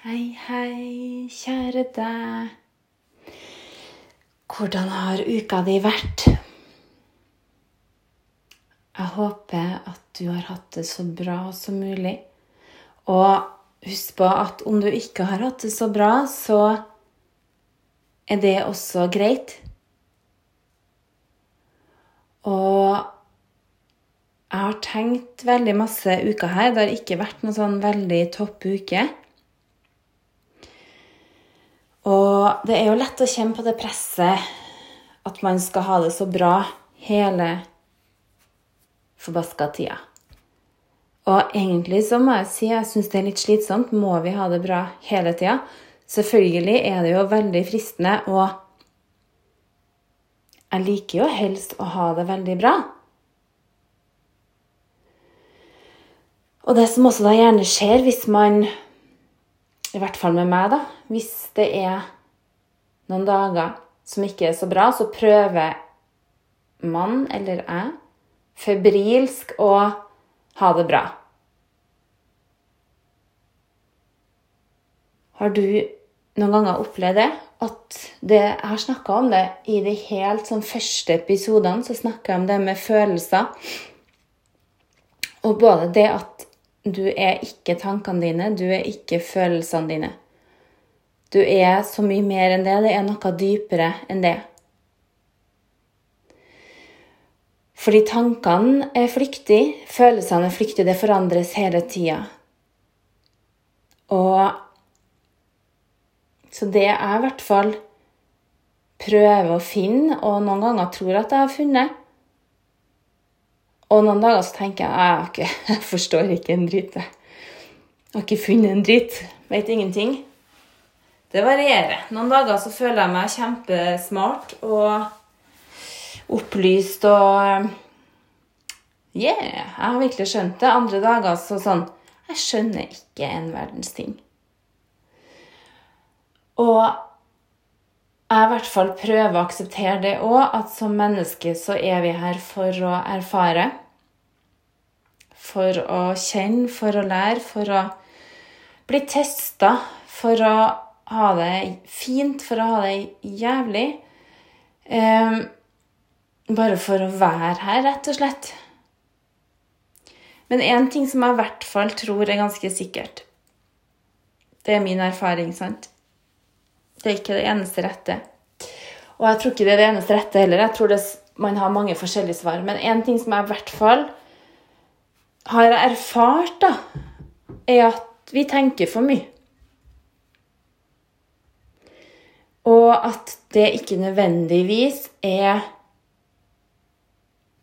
Hei, hei, kjære deg. Hvordan har uka di vært? Jeg håper at du har hatt det så bra som mulig. Og husk på at om du ikke har hatt det så bra, så er det også greit. Og jeg har tenkt veldig masse uker her. Det har ikke vært noen sånn veldig topp uke. Og det er jo lett å kjenne på det presset at man skal ha det så bra hele forbaska tida. Og egentlig så må jeg si jeg syns det er litt slitsomt. Må vi ha det bra hele tida? Selvfølgelig er det jo veldig fristende, og jeg liker jo helst å ha det veldig bra. Og det som også da gjerne skjer hvis man i hvert fall med meg, da. Hvis det er noen dager som ikke er så bra, så prøver man, eller jeg, febrilsk å ha det bra. Har du noen ganger opplevd det? At det, Jeg har snakka om det i de helt sånn første episodene. Så snakka jeg om det med følelser. Og både det at du er ikke tankene dine, du er ikke følelsene dine. Du er så mye mer enn det. Det er noe dypere enn det. Fordi tankene er flyktige, følelsene er flyktige, det forandres hele tida. Og Så det jeg i hvert fall prøver å finne, og noen ganger tror at jeg har funnet, og noen dager så tenker jeg jeg, ikke, jeg forstår ikke en dritt. Jeg har ikke funnet en dritt. Vet ingenting. Det varierer. Noen dager så føler jeg meg kjempesmart og opplyst og Yeah, jeg har virkelig skjønt det. Andre dager så sånn Jeg skjønner ikke en verdens ting. Og jeg i hvert fall prøver å akseptere det òg, at som menneske så er vi her for å erfare. For å kjenne, for å lære, for å bli testa, for å ha det fint, for å ha det jævlig. Um, bare for å være her, rett og slett. Men én ting som jeg i hvert fall tror er ganske sikkert, det er min erfaring, sant? Det er ikke det eneste rette. Og jeg tror ikke det er det eneste rette heller. Jeg tror det, man har mange forskjellige svar. Men én ting som jeg i hvert fall har erfart, da, er at vi tenker for mye. Og at det ikke nødvendigvis er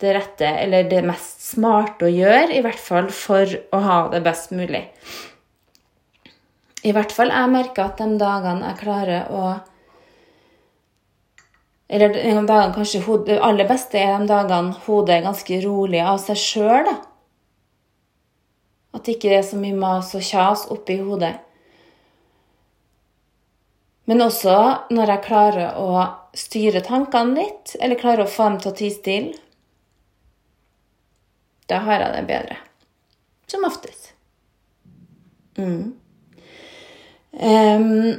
det rette, eller det mest smarte å gjøre, i hvert fall for å ha det best mulig. I hvert fall jeg merker at de dagene jeg klarer å Eller dagene kanskje det aller beste er de dagene hodet er ganske rolig av seg sjøl. At det ikke er så mye mas og kjas oppi hodet. Men også når jeg klarer å styre tankene litt, eller klarer å få dem til å tie stille. Da har jeg det bedre. Som oftest. Mm. Um,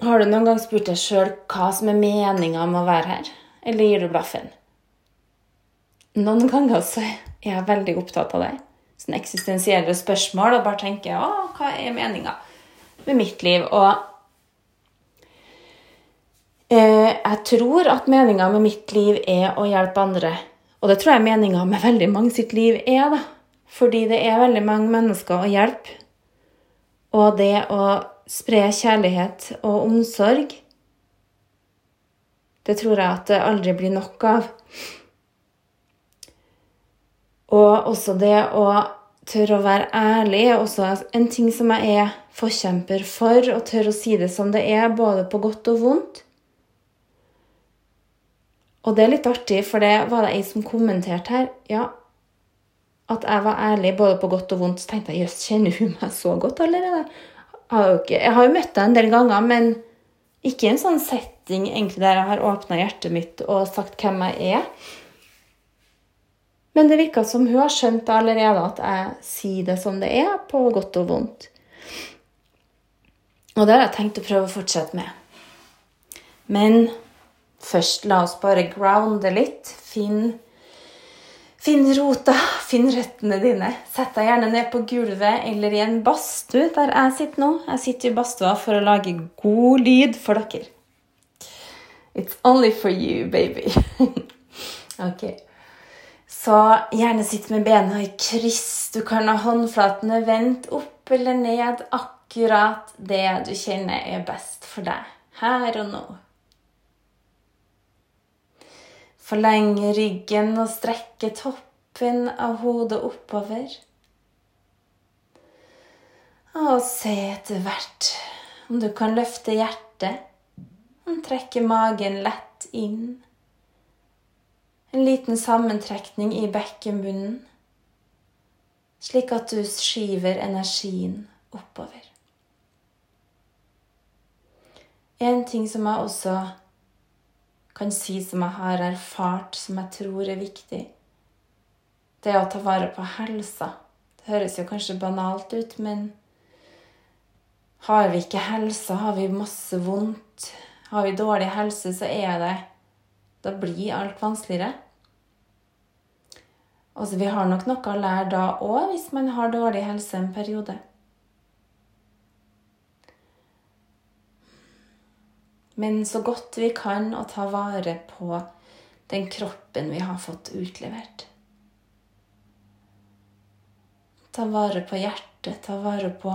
har du noen gang spurt deg sjøl hva som er meninga med å være her, eller gir du blaffen? Noen ganger så er jeg veldig opptatt av det. Sånne eksistensielle spørsmål og bare tenker å, hva er meninga med mitt liv? Og eh, jeg tror at meninga med mitt liv er å hjelpe andre. Og det tror jeg meninga med veldig mange sitt liv er, da. Fordi det er veldig mange mennesker å hjelpe. Og det å spre kjærlighet og omsorg, det tror jeg at det aldri blir nok av. Og også det å tørre å være ærlig er også en ting som jeg er forkjemper for. og tørre å si det som det er, både på godt og vondt. Og det er litt artig, for det var det ei som kommenterte her. Ja, at jeg var ærlig både på godt og vondt, så tenkte jeg jøss, kjenner hun meg så godt allerede? Jeg har, jo møtt henne en del ganger, men ikke i en sånn setting egentlig der jeg har åpna hjertet mitt og sagt hvem jeg er. Men det virka som hun har skjønt allerede at jeg sier det som det er, på godt og vondt. Og det har jeg tenkt å prøve å fortsette med. Men først, la oss bare grounde litt. Finn, finn rota, finn røttene dine. Sett deg gjerne ned på gulvet eller i en badstue, der jeg sitter nå. Jeg sitter i badstua for å lage god lyd for dere. It's only for you, baby. ok. Så gjerne sitt med bena i kryss. Du kan ha håndflatene vendt opp eller ned. Akkurat det du kjenner er best for deg her og nå. Forlenge ryggen og strekke toppen av hodet oppover. Og se etter hvert om du kan løfte hjertet og trekke magen lett inn. En liten sammentrekning i bekkenbunnen, slik at du skyver energien oppover. En ting som jeg også kan si som jeg har erfart, som jeg tror er viktig, det å ta vare på helsa. Det høres jo kanskje banalt ut, men har vi ikke helsa, har vi masse vondt, har vi dårlig helse, så er det Da blir alt vanskeligere. Altså, vi har nok noe å lære da òg, hvis man har dårlig helse en periode. Men så godt vi kan å ta vare på den kroppen vi har fått utlevert. Ta vare på hjertet, ta vare på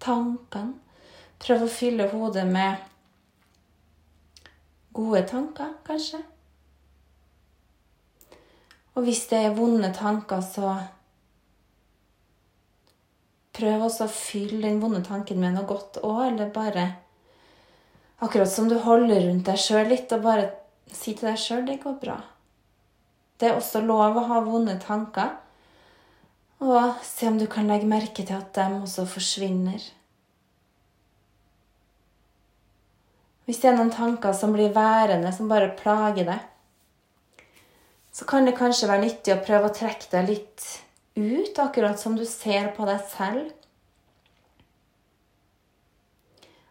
tankene. Prøv å fylle hodet med gode tanker, kanskje. Og hvis det er vonde tanker, så prøv også å fylle den vonde tanken med noe godt òg, eller bare Akkurat som du holder rundt deg sjøl litt og bare si til deg sjøl 'det går bra'. Det er også lov å ha vonde tanker. Og se om du kan legge merke til at dem også forsvinner. Hvis det er noen tanker som blir værende, som bare plager deg, så kan det kanskje være nyttig å prøve å trekke deg litt ut, akkurat som du ser på deg selv.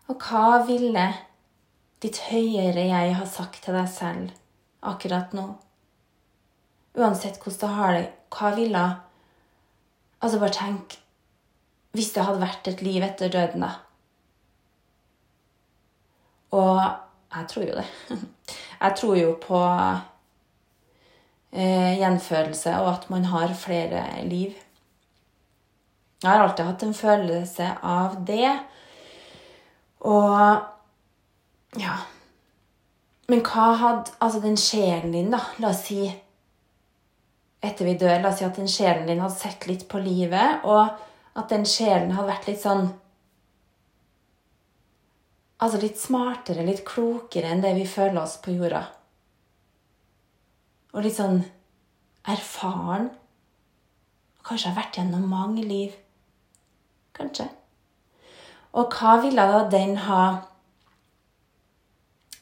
Og hva ville ditt høyere jeg har sagt til deg selv akkurat nå. Uansett hvordan du har det, hva ville Altså, bare tenk hvis det hadde vært et liv etter døden, da. Og jeg tror jo det. Jeg tror jo på eh, gjenfødelse og at man har flere liv. Jeg har alltid hatt en følelse av det. Og ja. Men hva hadde altså den sjelen din, da La oss si etter vi dør, la oss si at den sjelen din hadde sett litt på livet, og at den sjelen hadde vært litt sånn Altså litt smartere, litt klokere enn det vi føler oss på jorda. Og litt sånn erfaren. Kanskje har vært gjennom mange liv. Kanskje. Og hva ville da den ha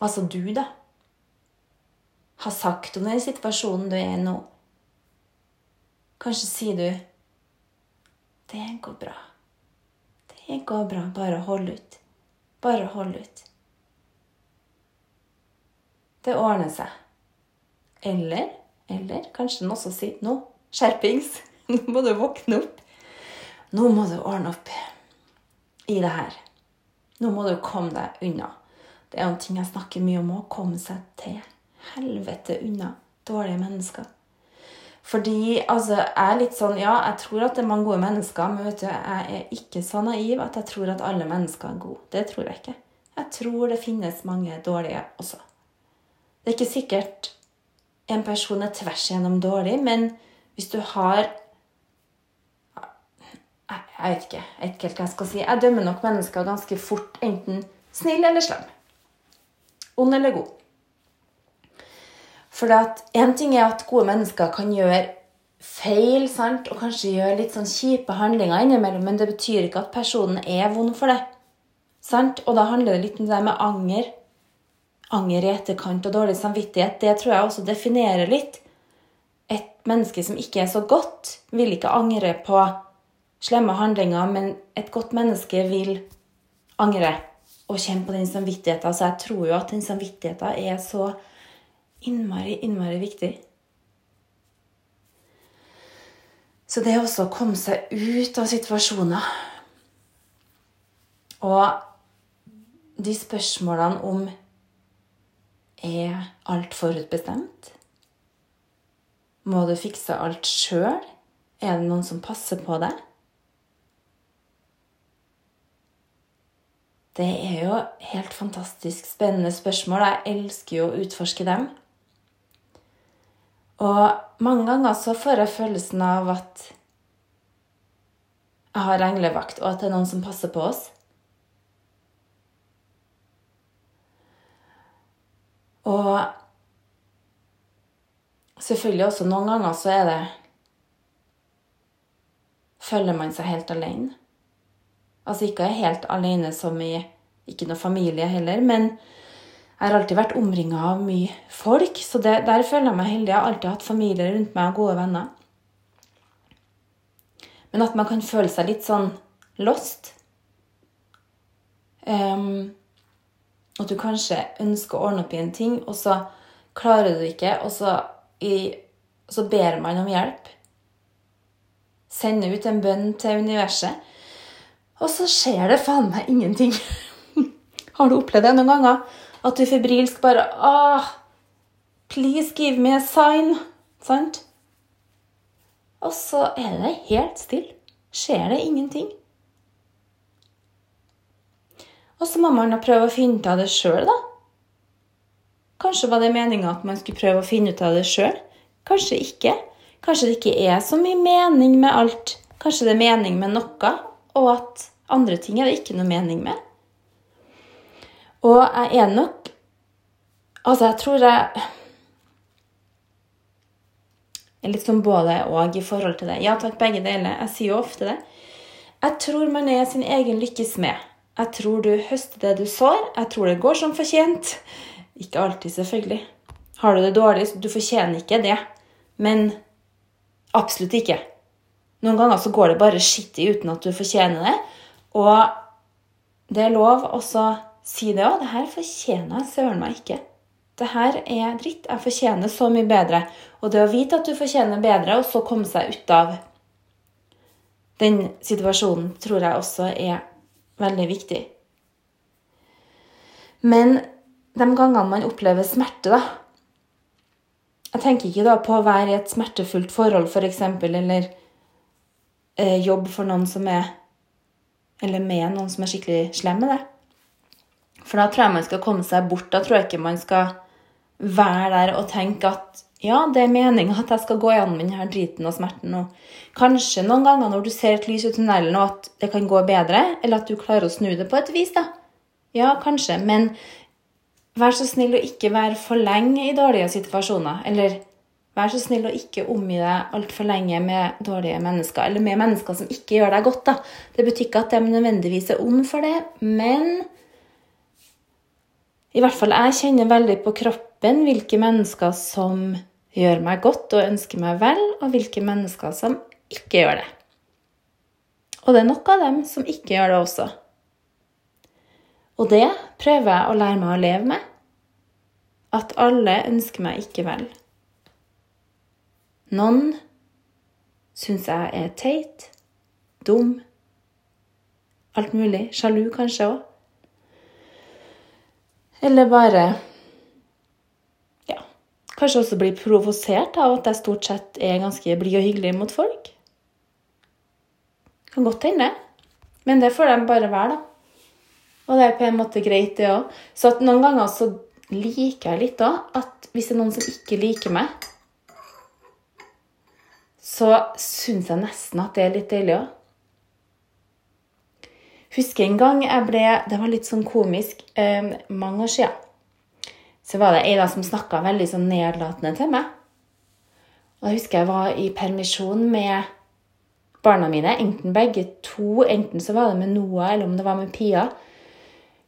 altså du, da, har sagt om den situasjonen du er i nå. Kanskje sier du 'Det går bra'. Det går bra. Bare hold ut. Bare hold ut. Det ordner seg. Eller, eller kanskje den også sier 'Nå, skjerpings. Nå må du våkne opp. Nå må du ordne opp i det her. Nå må du komme deg unna. Det er en ting jeg snakker mye om å komme seg til helvete unna dårlige mennesker. Fordi altså, jeg er litt sånn Ja, jeg tror at det er mange gode mennesker, men vet du, jeg er ikke så naiv at jeg tror at alle mennesker er gode. Det tror jeg ikke. Jeg tror det finnes mange dårlige også. Det er ikke sikkert en person er tvers igjennom dårlig, men hvis du har Jeg vet ikke, jeg vet ikke helt hva jeg skal si. Jeg dømmer nok mennesker ganske fort, enten snill eller slem. Ond eller god. For én ting er at gode mennesker kan gjøre feil sant? og kanskje gjøre litt sånn kjipe handlinger innimellom, men det betyr ikke at personen er vond for det. Sant? Og da handler det litt om det med anger. Anger i etterkant og dårlig samvittighet. Det tror jeg også definerer litt. Et menneske som ikke er så godt, vil ikke angre på slemme handlinger, men et godt menneske vil angre og kjenne på den samvittigheten. Så jeg tror jo at den samvittigheten er så innmari, innmari viktig. Så det er også å komme seg ut av situasjoner Og de spørsmålene om er alt forutbestemt? Må du fikse alt sjøl? Er det noen som passer på deg? Det er jo helt fantastisk spennende spørsmål. Jeg elsker jo å utforske dem. Og mange ganger så får jeg følelsen av at jeg har englevakt, og at det er noen som passer på oss. Og selvfølgelig også noen ganger så er det Føler man seg helt alene? Altså ikke helt alene som i ikke noe familie heller, men jeg har alltid vært omringa av mye folk, så det, der føler jeg meg heldig. Jeg har alltid hatt familie rundt meg og gode venner. Men at man kan føle seg litt sånn lost. Um, at du kanskje ønsker å ordne opp i en ting, og så klarer du ikke, og så, i, så ber man om hjelp. Sender ut en bønn til universet. Og så skjer det faen meg ingenting. Har du opplevd det noen ganger? At du febrilsk bare ah, Please give me a sign. Sant? Og så er det helt stille. Skjer det ingenting. Og så må man da prøve å finne ut av det sjøl, da. Kanskje var det meninga at man skulle prøve å finne ut av det sjøl. Kanskje ikke. Kanskje det ikke er så mye mening med alt. Kanskje det er mening med noe, og at andre ting er det ikke noe mening med. Og jeg er nok Altså, jeg tror jeg er litt sånn både og i forhold til det. Ja takk, begge deler. Jeg sier jo ofte det. Jeg tror man er sin egen lykkes med. Jeg tror du høster det du sår. Jeg tror det går som fortjent. Ikke alltid, selvfølgelig. Har du det dårlig, du fortjener ikke det. Men absolutt ikke. Noen ganger så går det bare skittig uten at du fortjener det. Og det er lov å si det òg. Det her fortjener jeg søren meg ikke. Det her er dritt. Jeg fortjener så mye bedre. Og det å vite at du fortjener bedre, og så komme seg ut av den situasjonen, tror jeg også er veldig viktig. Men de gangene man opplever smerte, da Jeg tenker ikke da på å være i et smertefullt forhold, f.eks., for eller eh, jobb for noen som er Eller med noen som er skikkelig slem med det. For da tror jeg man skal komme seg bort. Da tror jeg ikke man skal være der og tenke at ja, det er meninga at jeg skal gå gjennom denne driten og smerten. Og kanskje noen ganger når du ser et lys i tunnelen, og at det kan gå bedre, eller at du klarer å snu det på et vis, da. Ja, kanskje. Men vær så snill å ikke være for lenge i dårlige situasjoner. Eller vær så snill å ikke omgi deg altfor lenge med dårlige mennesker. Eller med mennesker som ikke gjør deg godt, da. Det betyr ikke at de nødvendigvis er ond for det, men i hvert fall jeg kjenner veldig på kroppen hvilke mennesker som gjør meg godt og ønsker meg vel, og hvilke mennesker som ikke gjør det. Og det er nok av dem som ikke gjør det også. Og det prøver jeg å lære meg å leve med. At alle ønsker meg ikke vel. Noen syns jeg er teit, dum, alt mulig. Sjalu kanskje òg. Eller bare Ja, Kanskje også blir provosert av at jeg stort sett er ganske blid og hyggelig mot folk. Kan godt hende. Men det får de bare være, da. Og det er på en måte greit, det òg. Så noen ganger så liker jeg litt òg at hvis det er noen som ikke liker meg, så syns jeg nesten at det er litt deilig òg. Husker en gang jeg ble Det var litt sånn komisk. Eh, mange år siden så var det ei som snakka veldig sånn nedlatende til meg. Og jeg husker jeg var i permisjon med barna mine, enten begge to. Enten så var det med Noah, eller om det var med Pia.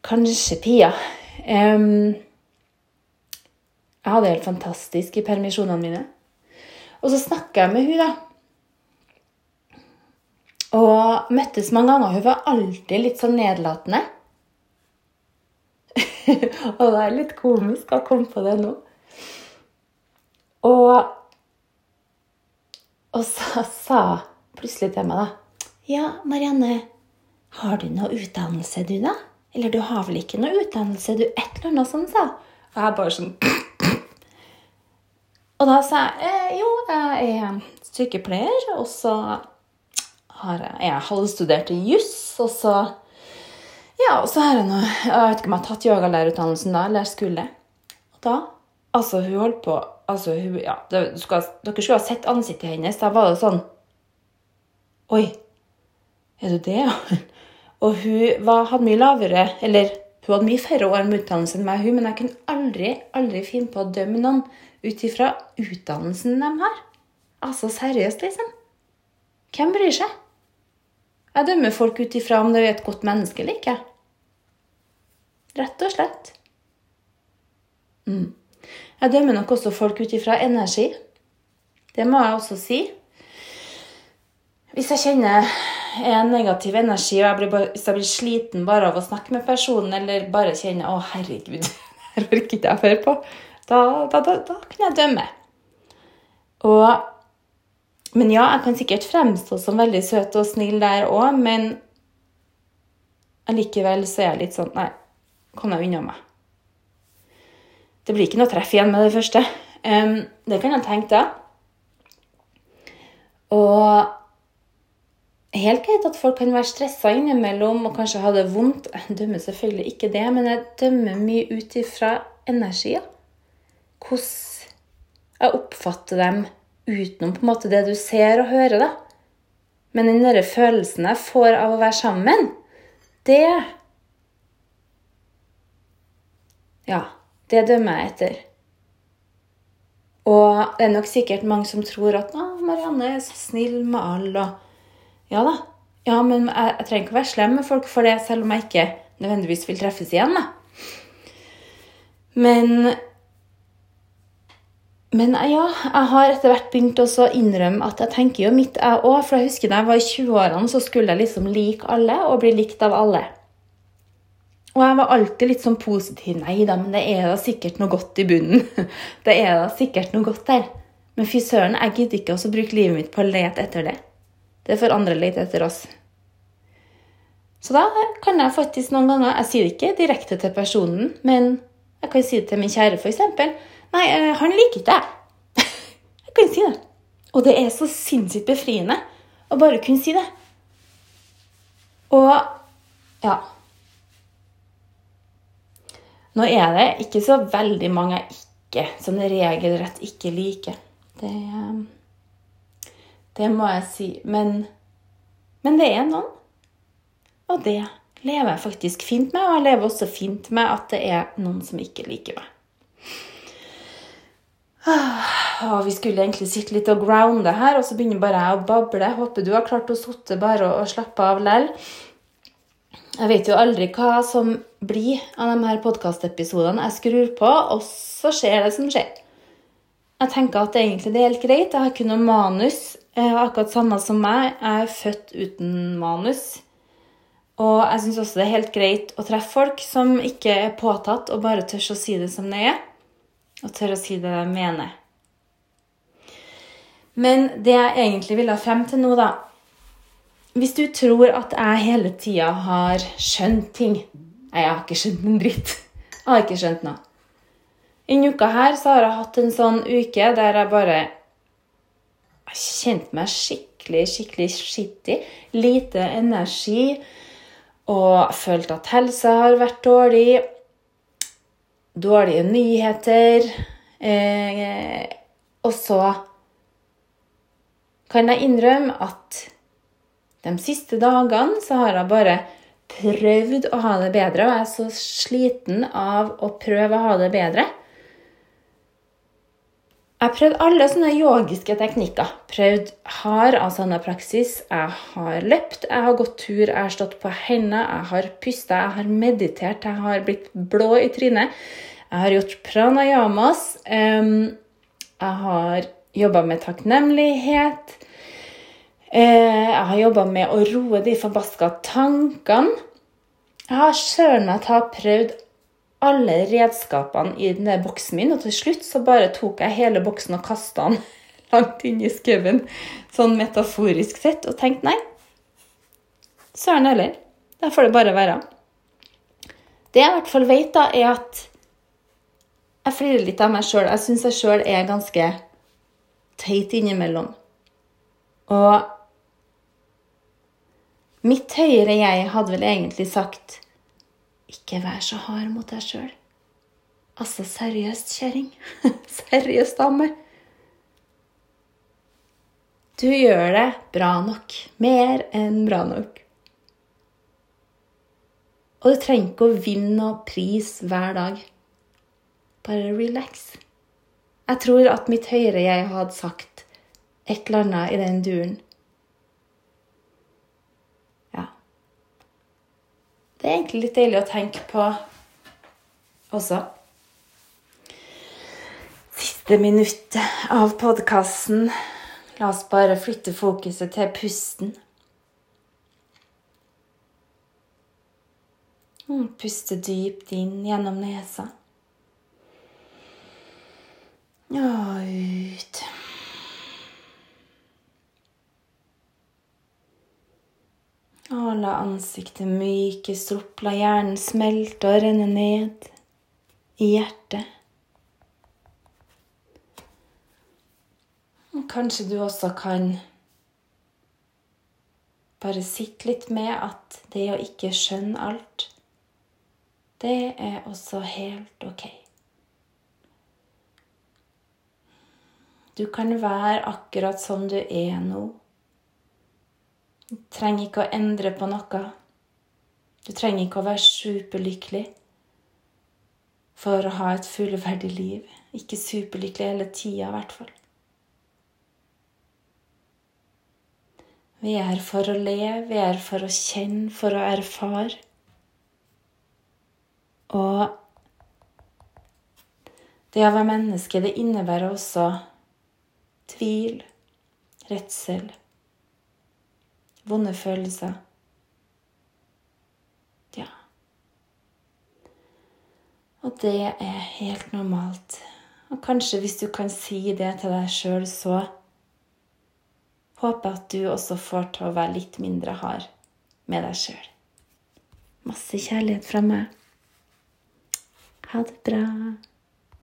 Kanskje Pia. Um, jeg hadde det helt fantastisk i permisjonene mine. Og så snakka jeg med hun da. Og møttes mange ganger. Hun var alltid litt sånn nedlatende. og det er litt komisk å komme på det nå. Og, og så sa plutselig til meg, da Ja, Marianne, har du noe utdannelse, du, da? Eller du har vel ikke noe utdannelse, du? Et eller annet sånt, sa Og jeg bare sånn Og da sa jeg eh, jo, jeg er sykepleier, og så har jeg, jeg halvstudert i juss, og så ja, og så har jeg nå Jeg vet ikke om jeg har tatt yogalærerutdannelsen da, eller skulle. Og da Altså, hun holdt på altså, hun, ja, det, skal, Dere skulle ha sett ansiktet hennes. Da var det sånn Oi, er du det, ja? Og hun var, hadde mye lavere Eller hun hadde mye færre år med utdannelse enn meg, hun, men jeg kunne aldri aldri finne på å dømme noen ut ifra utdannelsen de har. Altså seriøst, liksom. Hvem bryr seg? Jeg dømmer folk ut ifra om det er et godt menneske eller ikke. Rett og slett. Mm. Jeg dømmer nok også folk ut ifra energi. Det må jeg også si. Hvis jeg kjenner en negativ energi, og jeg blir, hvis jeg blir sliten bare av å snakke med personen, eller bare kjenner 'Å, herregud, her orker ikke jeg høre på', da, da, da, da kan jeg dømme. Og men ja, jeg kan sikkert fremstå som veldig søt og snill der òg, men allikevel så er jeg litt sånn Nei, kom deg unna meg. Det blir ikke noe treff igjen med det første. Um, det kan jeg tenke, da. Og helt greit at folk kan være stressa innimellom og kanskje ha det vondt. Jeg dømmer selvfølgelig ikke det, men jeg dømmer mye ut ifra energier. Hvordan jeg oppfatter dem utenom på en måte det du ser og hører, da. Men den derre følelsen jeg får av å være sammen, det Ja, det dømmer jeg etter. Og det er nok sikkert mange som tror at Marianne er så snill med alle', og Ja da. Ja, men jeg, jeg trenger ikke å være slem med folk for det, selv om jeg ikke nødvendigvis vil treffes igjen, da. Men men ja, jeg har etter hvert begynt å innrømme at jeg tenker jo mitt, jeg òg. For jeg husker da jeg var i 20-årene, så skulle jeg liksom like alle og bli likt av alle. Og jeg var alltid litt sånn positiv. Nei da, men det er da sikkert noe godt i bunnen. Det er da sikkert noe godt der. Men fy søren, jeg gidder ikke å bruke livet mitt på å lete etter det. Det får andre lete etter oss. Så da kan jeg faktisk noen ganger Jeg sier det ikke direkte til personen, men jeg kan si det til min kjære, f.eks. Nei, eh, han liker ikke deg. Jeg kan si det. Og det er så sinnssykt befriende å bare kunne si det. Og ja Nå er det ikke så veldig mange jeg ikke, som regelrett ikke liker. Det, det må jeg si. Men, men det er noen. Og det lever jeg faktisk fint med. Og jeg lever også fint med at det er noen som ikke liker meg. Og vi skulle egentlig sitte litt og grounde her, og så begynner bare jeg å bable. Håper du har klart å sitte bare og slappe av lell. Jeg vet jo aldri hva som blir av de her podkastepisodene. Jeg skrur på, og så skjer det som skjer. Jeg tenker at det egentlig er helt greit. Jeg har ikke noe manus. Akkurat samme som meg. Jeg er født uten manus. Og jeg syns også det er helt greit å treffe folk som ikke er påtatt, og bare tør å si det som det er og tør å si det jeg mener. Men det jeg egentlig ville frem til nå, da Hvis du tror at jeg hele tida har skjønt ting Nei, jeg har ikke skjønt en dritt. Jeg har ikke skjønt noe. Denne uka her så har jeg hatt en sånn uke der jeg bare har kjent meg skikkelig, skikkelig skittig. Lite energi. Og følt at helsa har vært dårlig dårlige nyheter. Eh, og så kan jeg innrømme at de siste dagene så har jeg bare prøvd å ha det bedre, og jeg er så sliten av å prøve å ha det bedre. Jeg har prøvd alle sånne yogiske teknikker. Prøvd hard asana praksis. Jeg har løpt, jeg har gått tur, jeg har stått på hendene, jeg har pusta, jeg har meditert, jeg har blitt blå i trynet. Jeg har gjort pranayamas. Jeg har jobba med takknemlighet. Eh, jeg har jobba med å roe de forbaska tankene. Jeg har søren meg ta prøvd alle redskapene i denne boksen min, og til slutt så bare tok jeg hele boksen og kasta den langt inn i skauen, sånn metaforisk sett, og tenkte nei, søren heller. Da får det bare være. Det jeg i hvert fall vet, da, er at jeg flirer litt av meg sjøl. Jeg syns jeg sjøl er ganske teit innimellom. Og mitt høyere jeg hadde vel egentlig sagt ikke vær så hard mot deg sjøl. Altså, seriøst, kjerring. seriøst, dame. Du gjør det bra nok. Mer enn bra nok. Og du trenger ikke å vinne noe pris hver dag. Bare relax. Jeg tror at mitt høyre jeg hadde sagt et eller annet i den duren. Ja. Det er egentlig litt deilig å tenke på også. Siste minuttet av podkasten. La oss bare flytte fokuset til pusten. Mm, puste dypt inn gjennom nesa. Og ut. La ansiktet mykes opp, la hjernen smelte og renne ned i hjertet. Kanskje du også kan bare sitte litt med at det å ikke skjønne alt det er også helt ok. Du kan være akkurat som du er nå. Trenger ikke å endre på noe. Du trenger ikke å være superlykkelig for å ha et fullverdig liv. Ikke superlykkelig hele tida, i hvert fall. Vi er her for å leve, vi er her for å kjenne, for å erfare. Og det å være menneske, det innebærer også tvil, redsel, vonde følelser. Ja. Og det er helt normalt. Og kanskje hvis du kan si det til deg sjøl, så håper jeg at du også får til å være litt mindre hard med deg sjøl. Masse kjærlighet fra meg. Ha det bra.